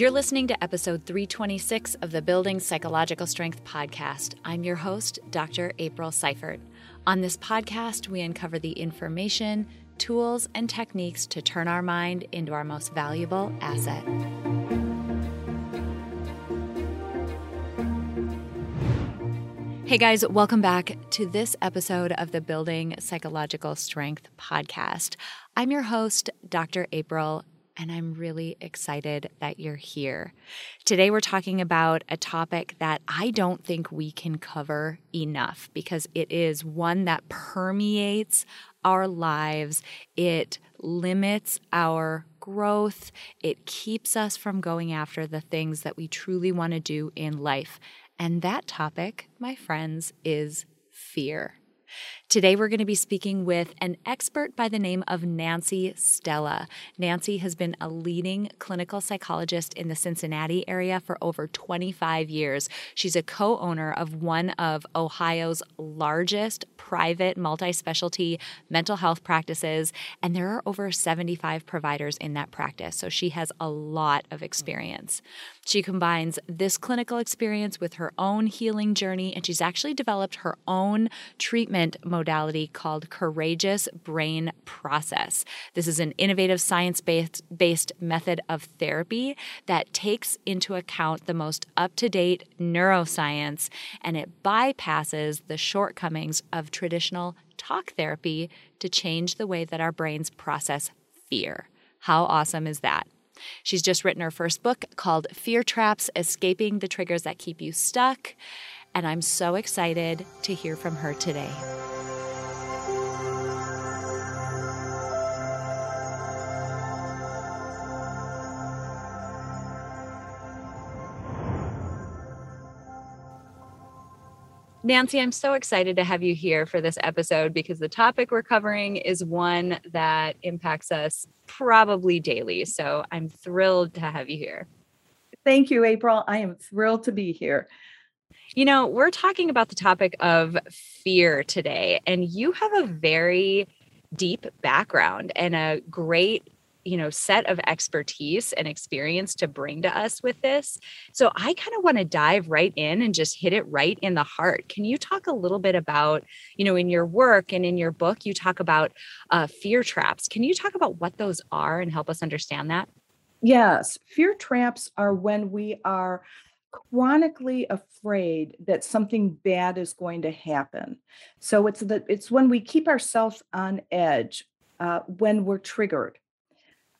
You're listening to episode 326 of the Building Psychological Strength podcast. I'm your host, Dr. April Seibert. On this podcast, we uncover the information, tools, and techniques to turn our mind into our most valuable asset. Hey guys, welcome back to this episode of the Building Psychological Strength podcast. I'm your host, Dr. April, and I'm really excited that you're here. Today, we're talking about a topic that I don't think we can cover enough because it is one that permeates our lives. It limits our growth. It keeps us from going after the things that we truly want to do in life. And that topic, my friends, is fear. Today, we're going to be speaking with an expert by the name of Nancy Stella. Nancy has been a leading clinical psychologist in the Cincinnati area for over 25 years. She's a co owner of one of Ohio's largest private multi specialty mental health practices, and there are over 75 providers in that practice. So she has a lot of experience. She combines this clinical experience with her own healing journey, and she's actually developed her own treatment modality called Courageous Brain Process. This is an innovative science based method of therapy that takes into account the most up to date neuroscience and it bypasses the shortcomings of traditional talk therapy to change the way that our brains process fear. How awesome is that? She's just written her first book called Fear Traps Escaping the Triggers That Keep You Stuck. And I'm so excited to hear from her today. Nancy, I'm so excited to have you here for this episode because the topic we're covering is one that impacts us probably daily. So I'm thrilled to have you here. Thank you, April. I am thrilled to be here. You know, we're talking about the topic of fear today, and you have a very deep background and a great you know set of expertise and experience to bring to us with this. So i kind of want to dive right in and just hit it right in the heart. Can you talk a little bit about you know in your work and in your book you talk about uh, fear traps. Can you talk about what those are and help us understand that? Yes. Fear traps are when we are chronically afraid that something bad is going to happen so it's that it's when we keep ourselves on edge uh, when we're triggered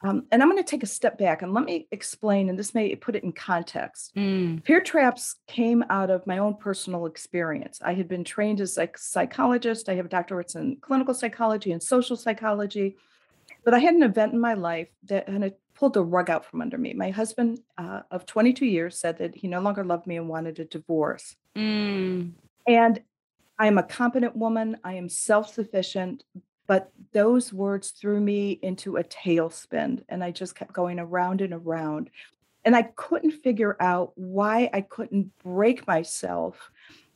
um, and I'm going to take a step back and let me explain, and this may put it in context. Mm. Fear traps came out of my own personal experience. I had been trained as a psychologist. I have doctorates in clinical psychology and social psychology, but I had an event in my life that and it pulled the rug out from under me. My husband uh, of 22 years said that he no longer loved me and wanted a divorce. Mm. And I am a competent woman. I am self sufficient, but those words threw me into a tailspin and I just kept going around and around. And I couldn't figure out why I couldn't break myself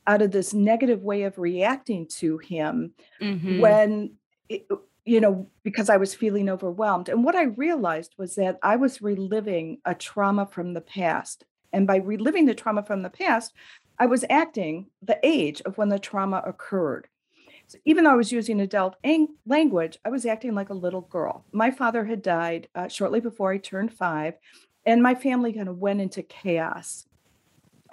out of this negative way of reacting to him mm-hmm. when, it, you know, because I was feeling overwhelmed. And what I realized was that I was reliving a trauma from the past. And by reliving the trauma from the past, I was acting the age of when the trauma occurred. So even though I was using adult ang- language, I was acting like a little girl. My father had died uh, shortly before I turned five, and my family kind of went into chaos.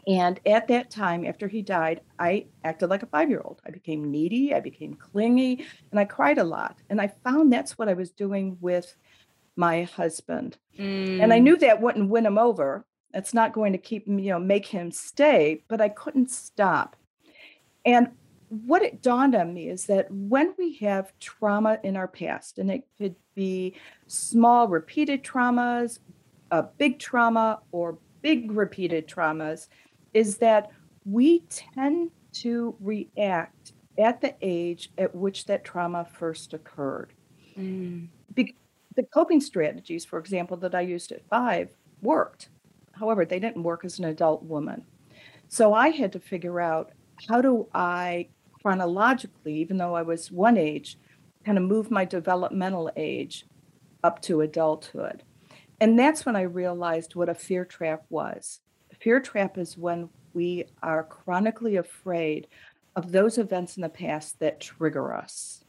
And at that time, after he died, I acted like a five year old. I became needy, I became clingy, and I cried a lot. And I found that's what I was doing with my husband. Mm. And I mm. knew that wouldn't win him over. That's not going to keep him, you know, make him stay, but I couldn't stop. And what it dawned on me is that when we have trauma in our past, and it could be small repeated traumas, a big trauma, or big repeated traumas, is that we tend to react at the age at which that trauma first occurred. Mm. Be- the coping strategies, for example, that I used at five worked. However, they didn't work as an adult woman. So I had to figure out how do I chronologically, even though I was one age, kind of move my developmental age up to adulthood. And that's when I realized what a fear trap was. Fear trap is when we are chronically afraid of those events in the past that trigger us.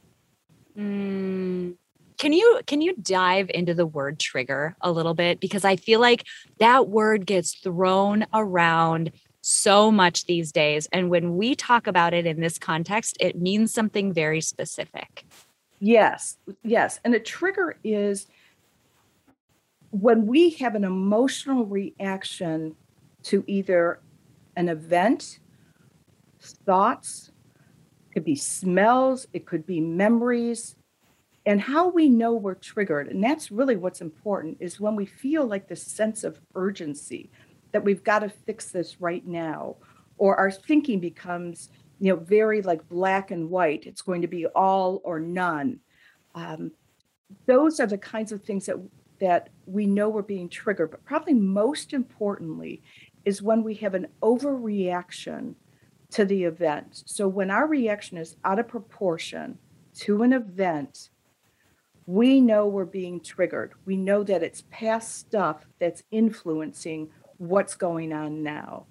Mm. Can you can you dive into the word trigger a little bit because I feel like that word gets thrown around so much these days and when we talk about it in this context it means something very specific. Yes. Yes, and a trigger is when we have an emotional reaction to either an event, thoughts, could be smells, it could be memories, and how we know we're triggered. And that's really what's important is when we feel like this sense of urgency that we've got to fix this right now, or our thinking becomes, you know, very like black and white. It's going to be all or none. Um, those are the kinds of things that that we know we're being triggered. But probably most importantly is when we have an overreaction to the event. So when our reaction is out of proportion to an event, we know we're being triggered. We know that it's past stuff that's influencing what's going on now.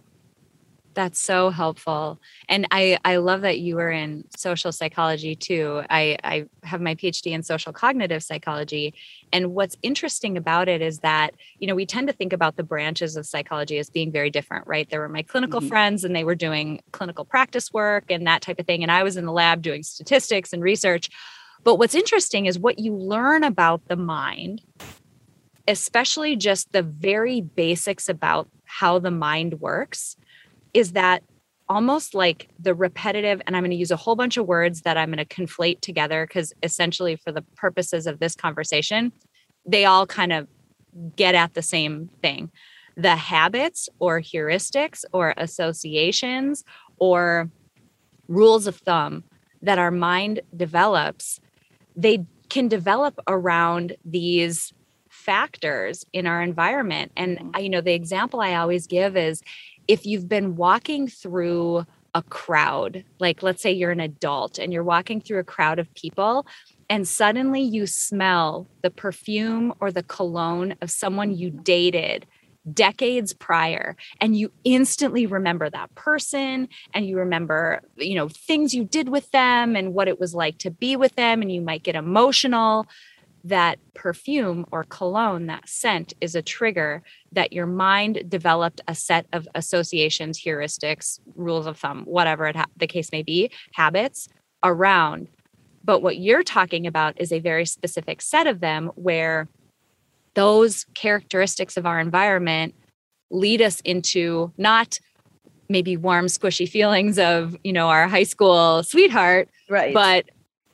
That's so helpful. And I, I love that you were in social psychology too. I, I have my PhD in social cognitive psychology. And what's interesting about it is that, you know, we tend to think about the branches of psychology as being very different, right? There were my clinical mm-hmm. friends and they were doing clinical practice work and that type of thing. And I was in the lab doing statistics and research. But what's interesting is what you learn about the mind, especially just the very basics about how the mind works is that almost like the repetitive and i'm going to use a whole bunch of words that i'm going to conflate together because essentially for the purposes of this conversation they all kind of get at the same thing the habits or heuristics or associations or rules of thumb that our mind develops they can develop around these factors in our environment and mm-hmm. you know the example i always give is if you've been walking through a crowd, like let's say you're an adult and you're walking through a crowd of people, and suddenly you smell the perfume or the cologne of someone you dated decades prior and you instantly remember that person and you remember you know things you did with them and what it was like to be with them and you might get emotional that perfume or cologne, that scent is a trigger that your mind developed a set of associations, heuristics, rules of thumb, whatever ha- the case may be, habits around. But what you're talking about is a very specific set of them where those characteristics of our environment lead us into not maybe warm squishy feelings of you know our high school sweetheart right but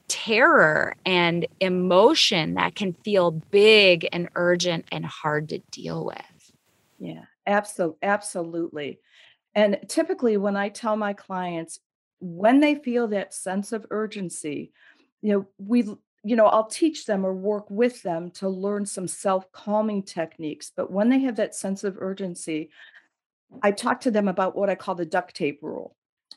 terror and emotion that can feel big and urgent and hard to deal with. Yeah, absolutely. Absolutely. And typically, when I tell my clients, when they feel that sense of urgency, you know, we, you know, I'll teach them or work with them to learn some self calming techniques. But when they have that sense of urgency, I talk to them about what I call the duct tape rule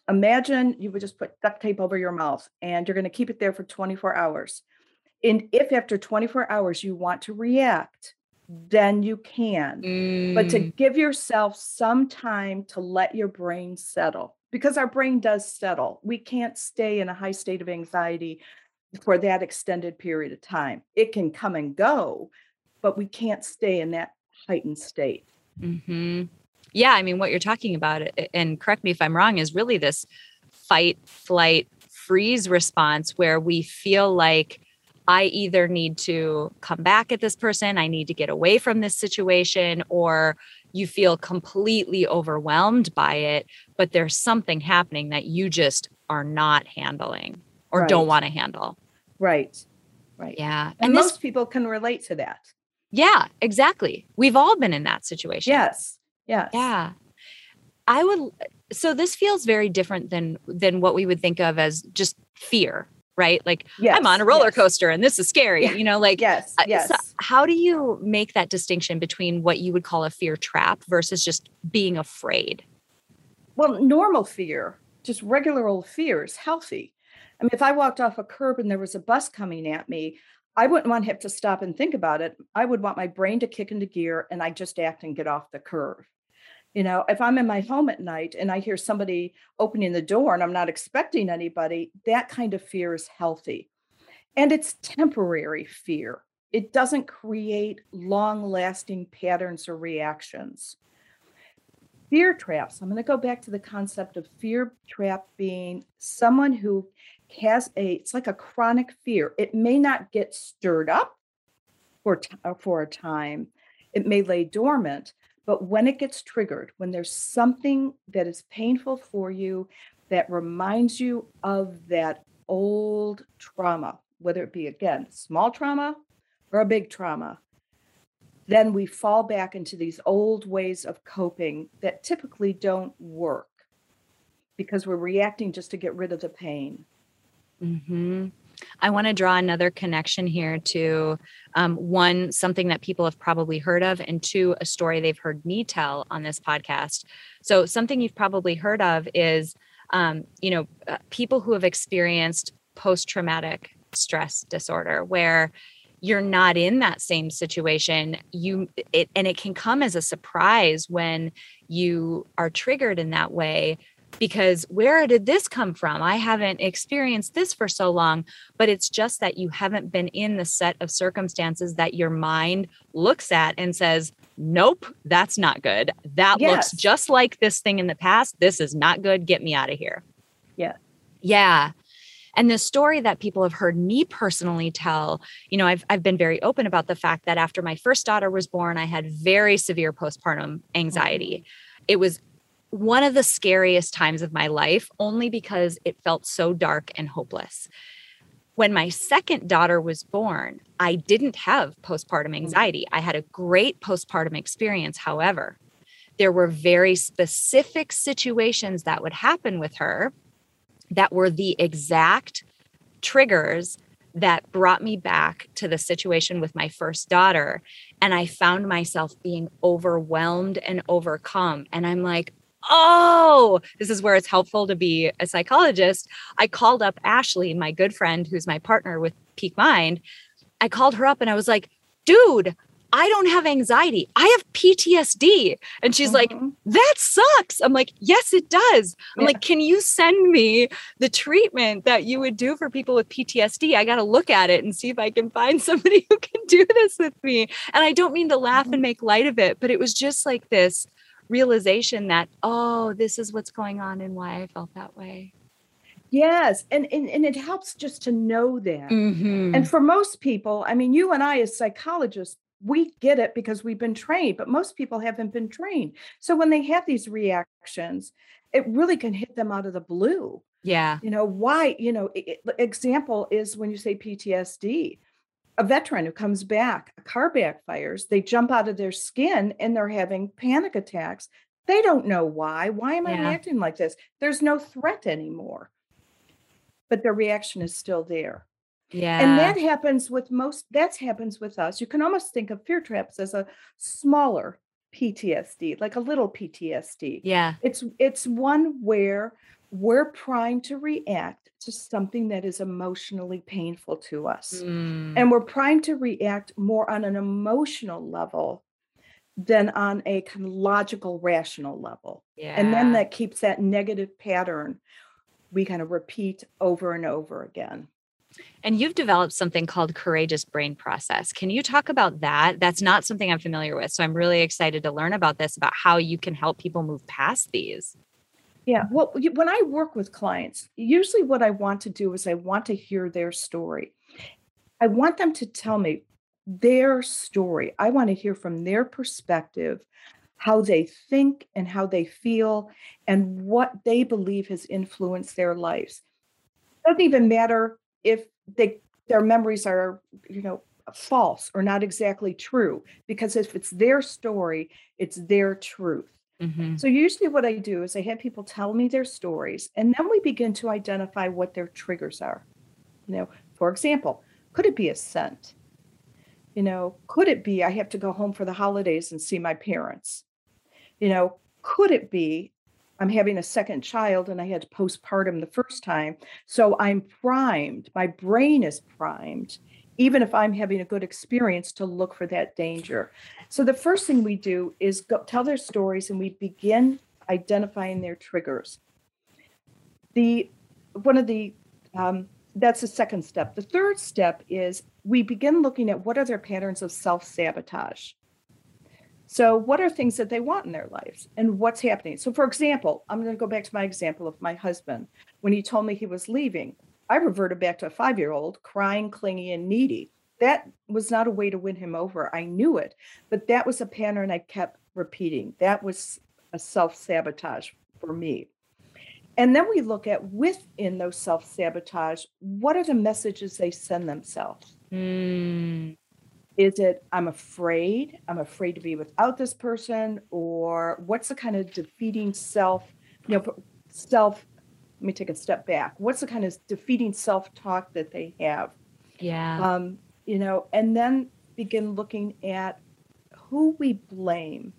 imagine you would just put duct tape over your mouth and you're going to keep it there for 24 hours. And if after 24 hours you want to react, then you can. Mm. But to mm. give yourself some time to let your brain settle because our brain does settle. We can't stay in a high state of anxiety for that extended period of time. It can come and go, but we can't stay in that heightened state. Mm-hmm yeah, I mean, what you're talking about, and correct me if I'm wrong, is really this fight, flight, freeze response where we feel like I either need to come back at this person, I need to get away from this situation, or you feel completely overwhelmed by it, but there's something happening that you just are not handling or right. don't want to handle. Right. Right. Yeah. And, and most this, people can relate to that. Yeah, exactly. We've all been in that situation. Yes. Yeah. Yeah. I would so this feels very different than than what we would think of as just fear, right? Like yes, I'm on a roller yes. coaster and this is scary, yeah. you know, like yes, yes. So how do you make that distinction between what you would call a fear trap versus just being afraid? Well, normal fear, just regular old fear is healthy. I mean, if I walked off a curb and there was a bus coming at me, I wouldn't want him to stop and think about it. I would want my brain to kick into gear and I just act and get off the curve. You know, if I'm in my home at night and I hear somebody opening the door and I'm not expecting anybody, that kind of fear is healthy. And it's temporary fear. It doesn't create long lasting patterns or reactions. Fear traps. I'm going to go back to the concept of fear trap being someone who has a, it's like a chronic fear. It may not get stirred up for, t- uh, for a time, it may lay dormant, but when it gets triggered, when there's something that is painful for you that reminds you of that old trauma, whether it be again small trauma or a big trauma, then we fall back into these old ways of coping that typically don't work because we're reacting just to get rid of the pain. Mm-hmm. I want to draw another connection here to um, one, something that people have probably heard of, and two, a story they've heard me tell on this podcast. So, something you've probably heard of is, um, you know, uh, people who have experienced post traumatic stress disorder, where you're not in that same situation you it and it can come as a surprise when you are triggered in that way because where did this come from? I haven't experienced this for so long but it's just that you haven't been in the set of circumstances that your mind looks at and says nope that's not good. That yes. looks just like this thing in the past. This is not good. Get me out of here. Yeah. Yeah. And the story that people have heard me personally tell, you know, I've, I've been very open about the fact that after my first daughter was born, I had very severe postpartum anxiety. Mm-hmm. It was one of the scariest times of my life, only because it felt so dark and hopeless. When my second daughter was born, I didn't have postpartum mm-hmm. anxiety. I had a great postpartum experience. However, there were very specific situations that would happen with her that were the exact triggers that brought me back to the situation with my first daughter. And I found myself being overwhelmed and overcome. And I'm like, oh, this is where it's helpful to be a psychologist. I called up Ashley, my good friend, who's my partner with Peak Mind. I called her up and I was like, dude, I don't have anxiety. I have PTSD. And she's mm-hmm. like, that sucks. I'm like, yes, it does. I'm yeah. like, can you send me the treatment that you would do for people with PTSD? I got to look at it and see if I can find somebody who can do this with me. And I don't mean to laugh mm-hmm. and make light of it, but it was just like this realization that, oh, this is what's going on and why I felt that way. Yes. And, and, and it helps just to know that. Mm-hmm. And for most people, I mean, you and I, as psychologists, we get it because we've been trained, but most people haven't been trained. So when they have these reactions, it really can hit them out of the blue. Yeah. You know, why, you know, it, example is when you say PTSD, a veteran who comes back, a car backfires, they jump out of their skin and they're having panic attacks. They don't know why. Why am I yeah. reacting like this? There's no threat anymore. But their reaction is still there. Yeah. And that happens with most, that happens with us. You can almost think of fear traps as a smaller PTSD, like a little PTSD. Yeah. It's it's one where we're primed to react to something that is emotionally painful to us. Mm. And we're primed to react more on an emotional level than on a kind of logical, rational level. Yeah. And then that keeps that negative pattern we kind of repeat over and over again. And you've developed something called courageous brain process. Can you talk about that? That's not something I'm familiar with. So I'm really excited to learn about this, about how you can help people move past these. Yeah. Well, when I work with clients, usually what I want to do is I want to hear their story. I want them to tell me their story. I want to hear from their perspective how they think and how they feel and what they believe has influenced their lives. It doesn't even matter if they their memories are you know false or not exactly true because if it's their story it's their truth mm-hmm. so usually what i do is i have people tell me their stories and then we begin to identify what their triggers are you know for example could it be a scent you know could it be i have to go home for the holidays and see my parents you know could it be I'm having a second child and I had postpartum the first time. So I'm primed, my brain is primed, even if I'm having a good experience to look for that danger. So the first thing we do is go, tell their stories and we begin identifying their triggers. The one of the um, that's the second step. The third step is we begin looking at what are their patterns of self sabotage. So, what are things that they want in their lives and what's happening? So, for example, I'm going to go back to my example of my husband. When he told me he was leaving, I reverted back to a five year old crying, clingy, and needy. That was not a way to win him over. I knew it, but that was a pattern I kept repeating. That was a self sabotage for me. And then we look at within those self sabotage, what are the messages they send themselves? Mm. Is it, I'm afraid, I'm afraid to be without this person? Or what's the kind of defeating self, you know, self, let me take a step back. What's the kind of defeating self talk that they have? Yeah. Um, you know, and then begin looking at who we blame.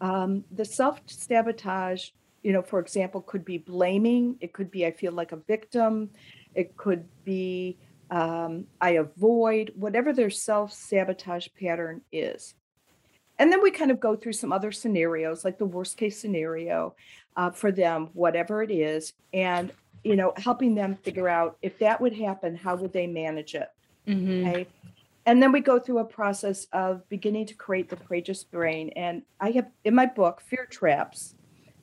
Um, the self sabotage, you know, for example, could be blaming. It could be I feel like a victim. It could be um, I avoid, whatever their self sabotage pattern is. And then we kind of go through some other scenarios, like the worst case scenario uh, for them, whatever it is, and you know, helping them figure out if that would happen, how would they manage it? Mm-hmm. Okay. And then we go through a process of beginning to create the courageous brain. And I have in my book, Fear Traps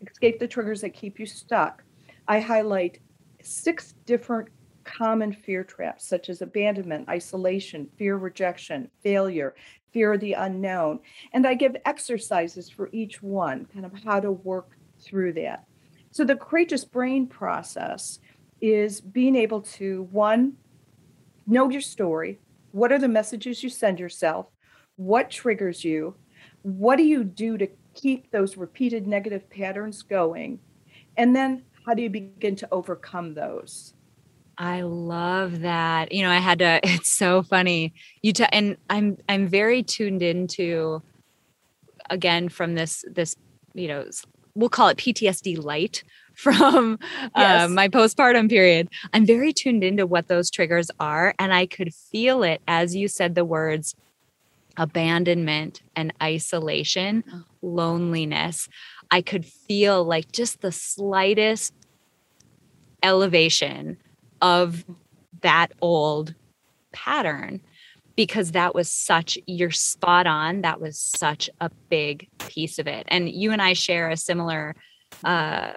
Escape the Triggers That Keep You Stuck, I highlight six different common fear traps, such as abandonment, isolation, fear rejection, failure, fear of the unknown. And I give exercises for each one, kind of how to work through that. So the courageous brain process is being able to, one, know your story. What are the messages you send yourself? What triggers you? What do you do to keep those repeated negative patterns going? And then how do you begin to overcome those? I love that. You know, I had to it's so funny. You t- and I'm I'm very tuned into again from this this you know we'll call it PTSD light from uh, yes. uh, my postpartum period. I'm very tuned into what those triggers are and I could feel it as you said the words abandonment and isolation, oh. loneliness. I could feel like just the slightest elevation of that old pattern because that was such you're spot on that was such a big piece of it. And you and i share a similar uh,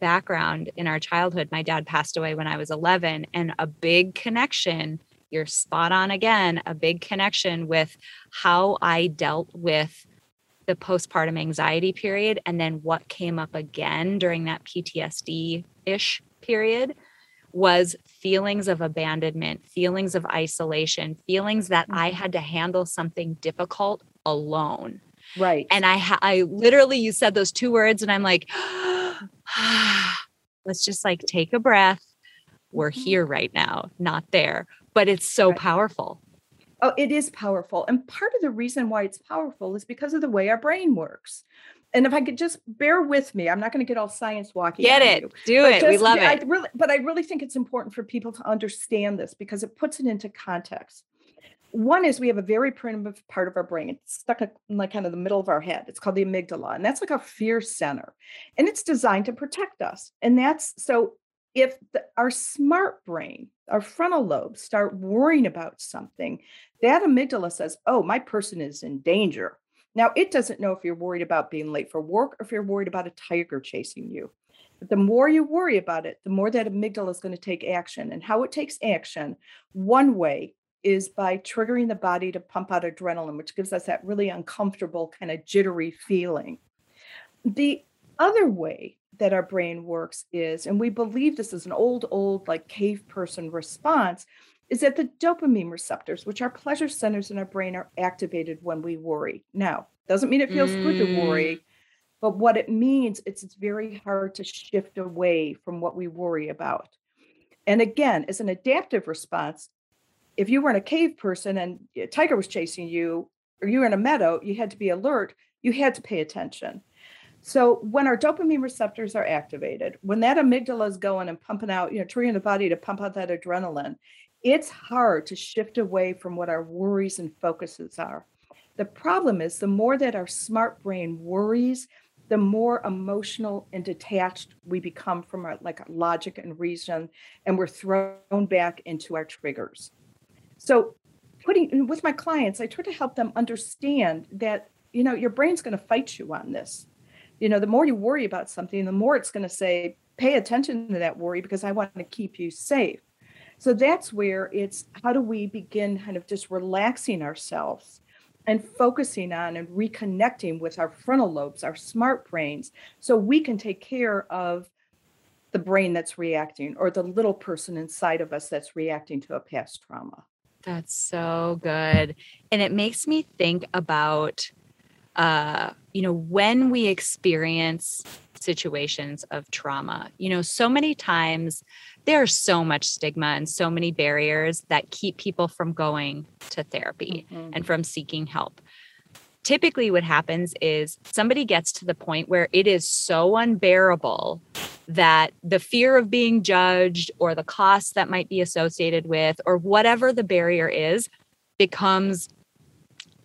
background in our childhood. My dad passed away when i was 11 and a big connection you're spot on again a big connection with how i dealt with the postpartum anxiety period and then what came up again during that ptsd ish period was feelings of abandonment, feelings of isolation, feelings that I mm-hmm. had to handle something difficult alone. Right. And I ha- I literally you said those two words and I'm like let's just like take a breath. We're mm-hmm. here right now, not there. But it's so right. powerful. Oh, it is powerful. And part of the reason why it's powerful is because of the way our brain works and if I could just bear with me, I'm not going to get all science walking. Get it, you, do it. Just, we love I it. Really, but I really think it's important for people to understand this because it puts it into context. One is we have a very primitive part of our brain. It's stuck in like kind of the middle of our head. It's called the amygdala, and that's like our fear center, and it's designed to protect us. And that's so if the, our smart brain, our frontal lobes, start worrying about something, that amygdala says, "Oh, my person is in danger." Now, it doesn't know if you're worried about being late for work or if you're worried about a tiger chasing you. But the more you worry about it, the more that amygdala is going to take action. And how it takes action, one way is by triggering the body to pump out adrenaline, which gives us that really uncomfortable, kind of jittery feeling. The other way that our brain works is, and we believe this is an old, old, like cave person response, is that the dopamine receptors, which are pleasure centers in our brain, are activated when we worry. Now, doesn't mean it feels mm. good to mm. worry, but what it means it's it's very hard to shift away from what we worry about. And again, as an adaptive response, if you were in a cave person and a tiger was chasing you, or you were in a meadow, you had to be alert, you had to pay attention. So when our dopamine receptors are activated, when that amygdala is going and pumping out, you know, triggering the body to pump out that adrenaline, it's hard to shift away from what our worries and focuses are. The problem is the more that our smart brain worries, the more emotional and detached we become from our like logic and reason, and we're thrown back into our triggers. So putting with my clients, I try to help them understand that you know your brain's going to fight you on this. You know, the more you worry about something, the more it's going to say, pay attention to that worry because I want to keep you safe. So that's where it's how do we begin kind of just relaxing ourselves and focusing on and reconnecting with our frontal lobes, our smart brains, so we can take care of the brain that's reacting or the little person inside of us that's reacting to a past trauma. That's so good. And it makes me think about uh, you know, when we experience situations of trauma, you know, so many times there's so much stigma and so many barriers that keep people from going to therapy mm-hmm. and from seeking help. Typically, what happens is somebody gets to the point where it is so unbearable that the fear of being judged or the costs that might be associated with, or whatever the barrier is, becomes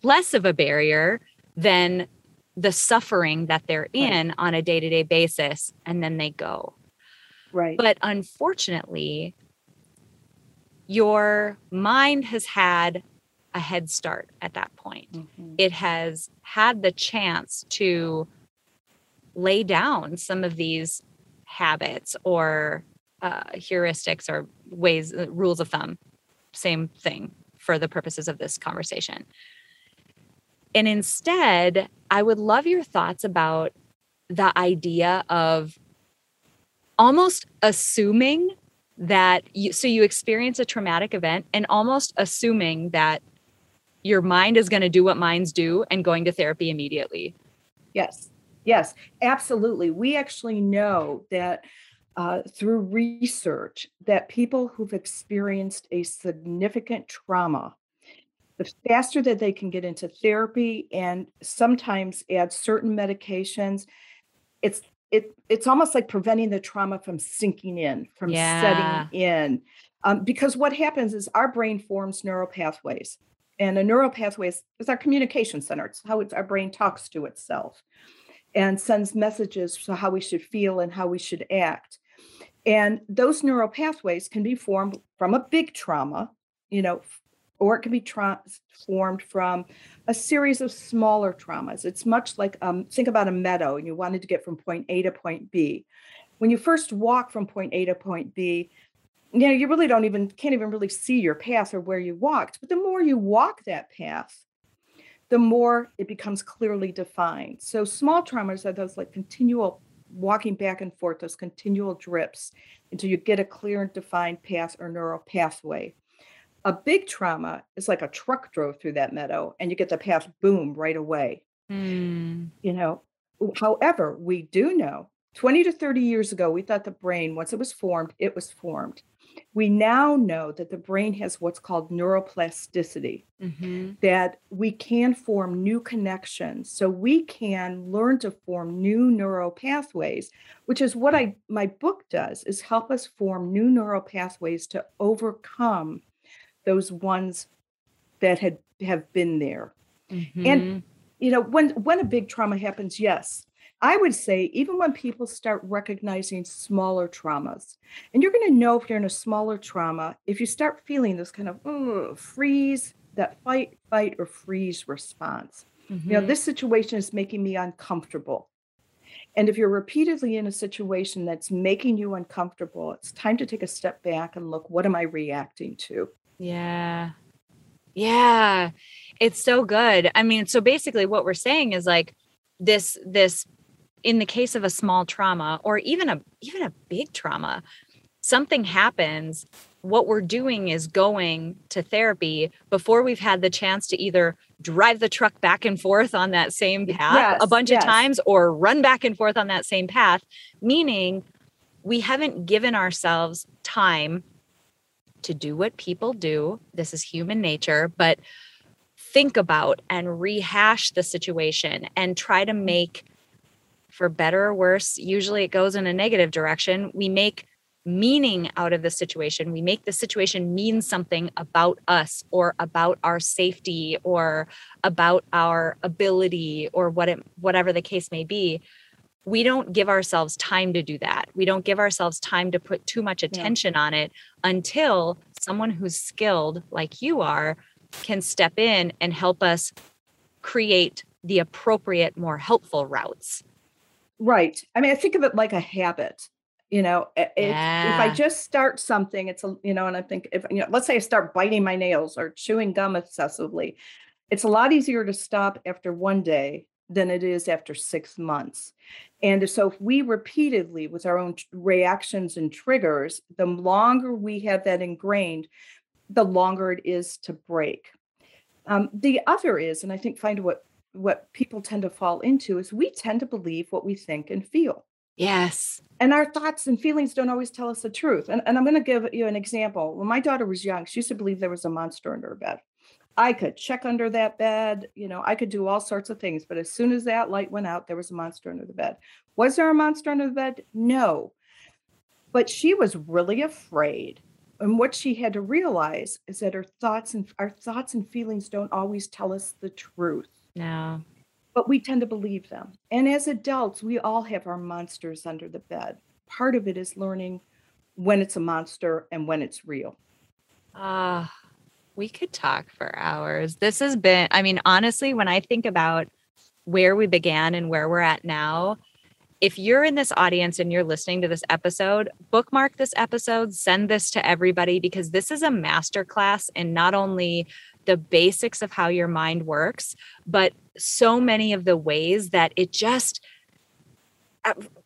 less of a barrier than the suffering that they're in right. on a day to day basis. And then they go. Right. But unfortunately, your mind has had a head start at that point. Mm-hmm. It has had the chance to lay down some of these habits or uh, heuristics or ways, uh, rules of thumb, same thing for the purposes of this conversation. And instead, I would love your thoughts about the idea of almost assuming that you so you experience a traumatic event and almost assuming that your mind is going to do what minds do and going to therapy immediately. Yes. Yes, absolutely. We actually know that uh, through research that people who've experienced a significant trauma the faster that they can get into therapy and sometimes add certain medications it's it it's almost like preventing the trauma from sinking in from yeah. setting in um, because what happens is our brain forms neural pathways and a neural pathway is, is our communication center it's how it's, our brain talks to itself and sends messages for how we should feel and how we should act and those neural pathways can be formed from a big trauma you know or it can be transformed from a series of smaller traumas. It's much like um, think about a meadow and you wanted to get from point A to point B. When you first walk from point A to point B, you know, you really don't even can't even really see your path or where you walked. But the more you walk that path, the more it becomes clearly defined. So small traumas are those like continual walking back and forth, those continual drips until you get a clear and defined path or neural pathway. A big trauma is like a truck drove through that meadow and you get the path boom right away. Mm. You know, however, we do know 20 to 30 years ago, we thought the brain, once it was formed, it was formed. We now know that the brain has what's called neuroplasticity, mm-hmm. that we can form new connections. So we can learn to form new neural pathways, which is what I my book does is help us form new neural pathways to overcome those ones that had have been there. Mm-hmm. And you know, when when a big trauma happens, yes, I would say even when people start recognizing smaller traumas, and you're going to know if you're in a smaller trauma if you start feeling this kind of freeze, that fight, fight, or freeze response. Mm-hmm. You know, mm-hmm. this situation is making me uncomfortable. And if you're repeatedly in a situation that's making you uncomfortable, it's time to take a step back and look what am I reacting to? Yeah. Yeah. It's so good. I mean, so basically what we're saying is like this this in the case of a small trauma or even a even a big trauma, something happens, what we're doing is going to therapy before we've had the chance to either drive the truck back and forth on that same path yes, a bunch yes. of times or run back and forth on that same path, meaning we haven't given ourselves time to do what people do. This is human nature, but think about and rehash the situation and try to make for better or worse, usually it goes in a negative direction. We make meaning out of the situation. We make the situation mean something about us or about our safety or about our ability or what it, whatever the case may be. We don't give ourselves time to do that. We don't give ourselves time to put too much attention yeah. on it until someone who's skilled, like you are, can step in and help us create the appropriate, more helpful routes. Right. I mean, I think of it like a habit you know if, yeah. if i just start something it's a you know and i think if you know let's say i start biting my nails or chewing gum excessively it's a lot easier to stop after one day than it is after six months and so if we repeatedly with our own reactions and triggers the longer we have that ingrained the longer it is to break um, the other is and i think find what what people tend to fall into is we tend to believe what we think and feel Yes. And our thoughts and feelings don't always tell us the truth. And, and I'm going to give you an example. When my daughter was young, she used to believe there was a monster under her bed. I could check under that bed, you know, I could do all sorts of things. But as soon as that light went out, there was a monster under the bed. Was there a monster under the bed? No. But she was really afraid. And what she had to realize is that her thoughts and our thoughts and feelings don't always tell us the truth. No but we tend to believe them. And as adults, we all have our monsters under the bed. Part of it is learning when it's a monster and when it's real. Ah, uh, we could talk for hours. This has been, I mean, honestly, when I think about where we began and where we're at now, if you're in this audience and you're listening to this episode, bookmark this episode, send this to everybody because this is a masterclass in not only the basics of how your mind works, but so many of the ways that it just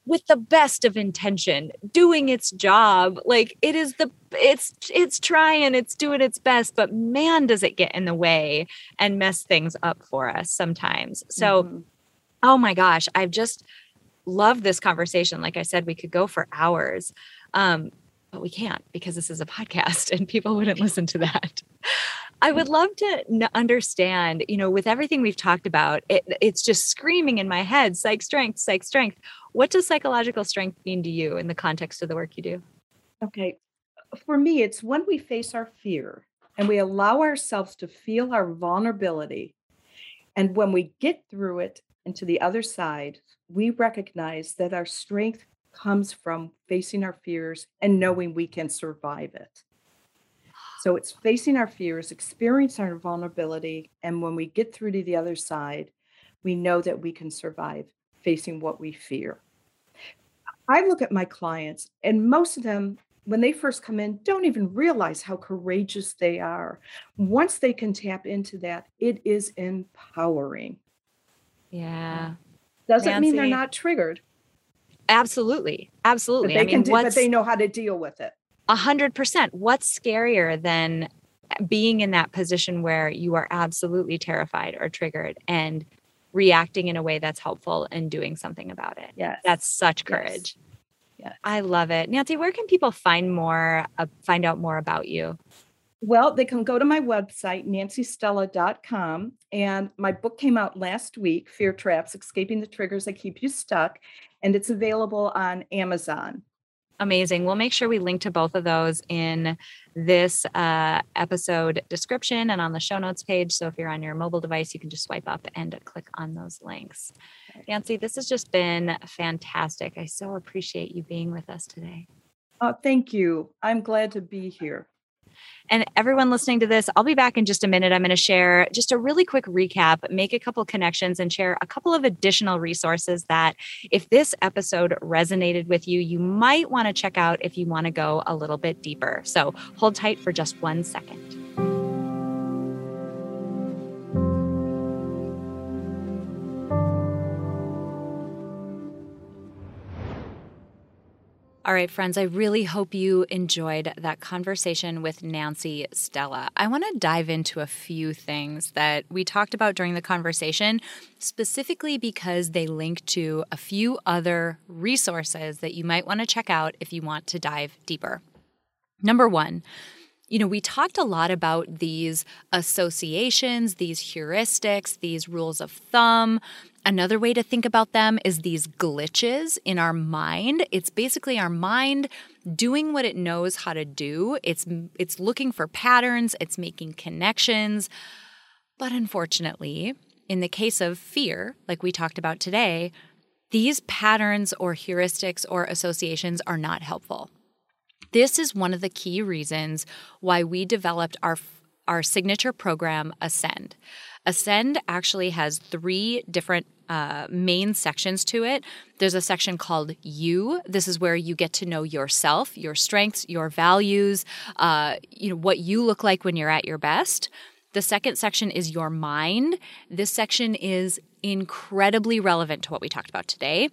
with the best of intention doing its job like it is the it's it's trying it's doing its best but man does it get in the way and mess things up for us sometimes so mm-hmm. oh my gosh i've just loved this conversation like i said we could go for hours um but we can't because this is a podcast and people wouldn't listen to that I would love to understand, you know, with everything we've talked about, it, it's just screaming in my head psych strength, psych strength. What does psychological strength mean to you in the context of the work you do? Okay. For me, it's when we face our fear and we allow ourselves to feel our vulnerability. And when we get through it and to the other side, we recognize that our strength comes from facing our fears and knowing we can survive it. So it's facing our fears, experiencing our vulnerability. And when we get through to the other side, we know that we can survive facing what we fear. I look at my clients, and most of them, when they first come in, don't even realize how courageous they are. Once they can tap into that, it is empowering. Yeah. Doesn't Nancy, mean they're not triggered. Absolutely. Absolutely. But they, I mean, do, but they know how to deal with it. A hundred percent. What's scarier than being in that position where you are absolutely terrified or triggered and reacting in a way that's helpful and doing something about it? Yeah, That's such courage. Yeah. I love it. Nancy, where can people find more, uh, find out more about you? Well, they can go to my website, nancystella.com. And my book came out last week, Fear Traps Escaping the Triggers That Keep You Stuck. And it's available on Amazon. Amazing. We'll make sure we link to both of those in this uh, episode description and on the show notes page. So if you're on your mobile device, you can just swipe up and click on those links. Nancy, this has just been fantastic. I so appreciate you being with us today. Oh, thank you. I'm glad to be here. And everyone listening to this, I'll be back in just a minute. I'm going to share just a really quick recap, make a couple connections, and share a couple of additional resources that, if this episode resonated with you, you might want to check out if you want to go a little bit deeper. So hold tight for just one second. All right, friends, I really hope you enjoyed that conversation with Nancy Stella. I want to dive into a few things that we talked about during the conversation, specifically because they link to a few other resources that you might want to check out if you want to dive deeper. Number one, you know, we talked a lot about these associations, these heuristics, these rules of thumb, Another way to think about them is these glitches in our mind. It's basically our mind doing what it knows how to do. It's it's looking for patterns, it's making connections. But unfortunately, in the case of fear, like we talked about today, these patterns or heuristics or associations are not helpful. This is one of the key reasons why we developed our our signature program Ascend. Ascend actually has three different uh, main sections to it. There's a section called You. This is where you get to know yourself, your strengths, your values, uh, you know what you look like when you're at your best. The second section is Your Mind. This section is incredibly relevant to what we talked about today.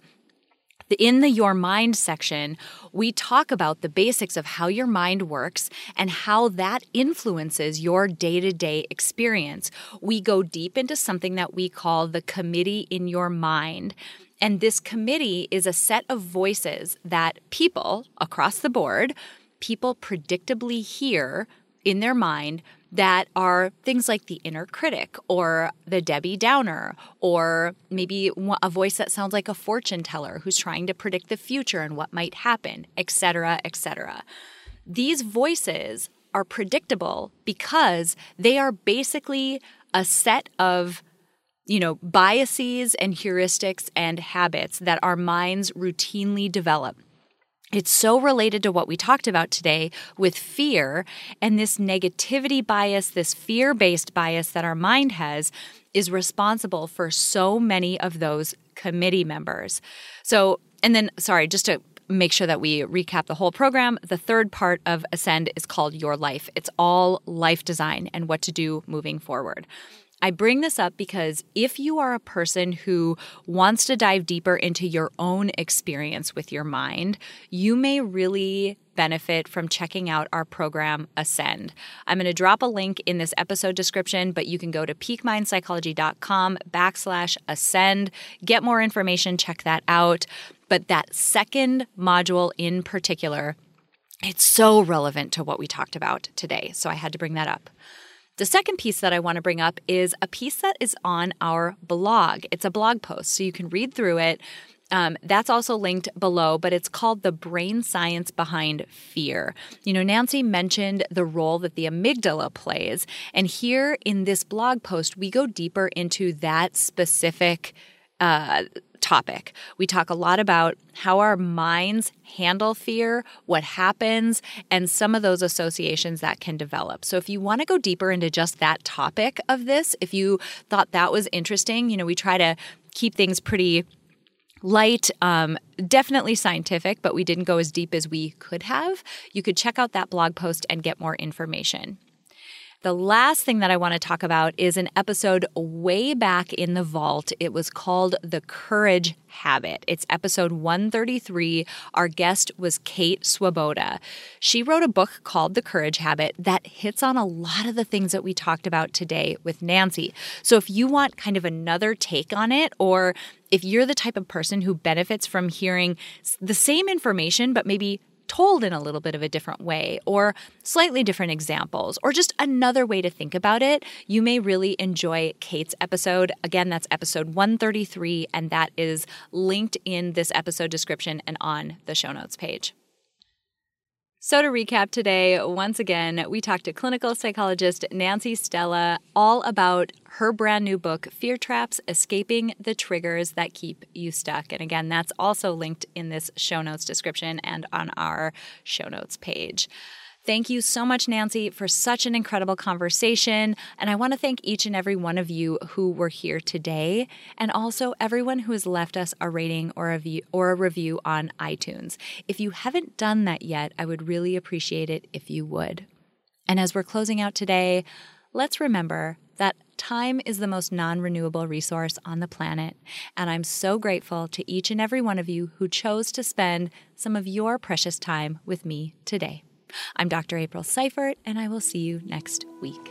In the Your Mind section, we talk about the basics of how your mind works and how that influences your day to day experience. We go deep into something that we call the committee in your mind. And this committee is a set of voices that people across the board, people predictably hear in their mind that are things like the inner critic or the Debbie Downer, or maybe a voice that sounds like a fortune teller who's trying to predict the future and what might happen, etc., etc. These voices are predictable because they are basically a set of you know biases and heuristics and habits that our minds routinely develop it's so related to what we talked about today with fear and this negativity bias, this fear based bias that our mind has is responsible for so many of those committee members. So, and then, sorry, just to make sure that we recap the whole program, the third part of Ascend is called Your Life. It's all life design and what to do moving forward. I bring this up because if you are a person who wants to dive deeper into your own experience with your mind, you may really benefit from checking out our program Ascend. I'm going to drop a link in this episode description, but you can go to peakmindpsychology.com backslash ascend, get more information, check that out. But that second module in particular, it's so relevant to what we talked about today. So I had to bring that up. The second piece that I want to bring up is a piece that is on our blog. It's a blog post, so you can read through it. Um, that's also linked below, but it's called The Brain Science Behind Fear. You know, Nancy mentioned the role that the amygdala plays. And here in this blog post, we go deeper into that specific uh, topic. We talk a lot about how our minds handle fear, what happens, and some of those associations that can develop. So, if you want to go deeper into just that topic of this, if you thought that was interesting, you know, we try to keep things pretty light, um, definitely scientific, but we didn't go as deep as we could have. You could check out that blog post and get more information. The last thing that I want to talk about is an episode way back in the vault. It was called The Courage Habit. It's episode 133. Our guest was Kate Swoboda. She wrote a book called The Courage Habit that hits on a lot of the things that we talked about today with Nancy. So if you want kind of another take on it, or if you're the type of person who benefits from hearing the same information, but maybe told in a little bit of a different way or slightly different examples or just another way to think about it, you may really enjoy Kate's episode. Again, that's episode 133, and that is linked in this episode description and on the show notes page. So, to recap today, once again, we talked to clinical psychologist Nancy Stella all about her brand new book, Fear Traps Escaping the Triggers That Keep You Stuck. And again, that's also linked in this show notes description and on our show notes page. Thank you so much, Nancy, for such an incredible conversation. And I want to thank each and every one of you who were here today, and also everyone who has left us a rating or a, view, or a review on iTunes. If you haven't done that yet, I would really appreciate it if you would. And as we're closing out today, let's remember that time is the most non renewable resource on the planet. And I'm so grateful to each and every one of you who chose to spend some of your precious time with me today. I'm Dr. April Seibert, and I will see you next week.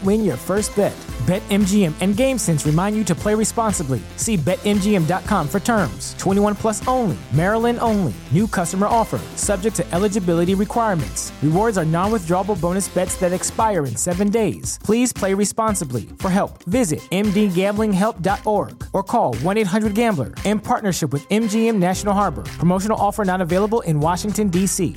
don't win your first bet. BetMGM and GameSense remind you to play responsibly. See BetMGM.com for terms. 21 plus only, Maryland only. New customer offer, subject to eligibility requirements. Rewards are non withdrawable bonus bets that expire in seven days. Please play responsibly. For help, visit MDGamblingHelp.org or call 1 800 Gambler in partnership with MGM National Harbor. Promotional offer not available in Washington, D.C.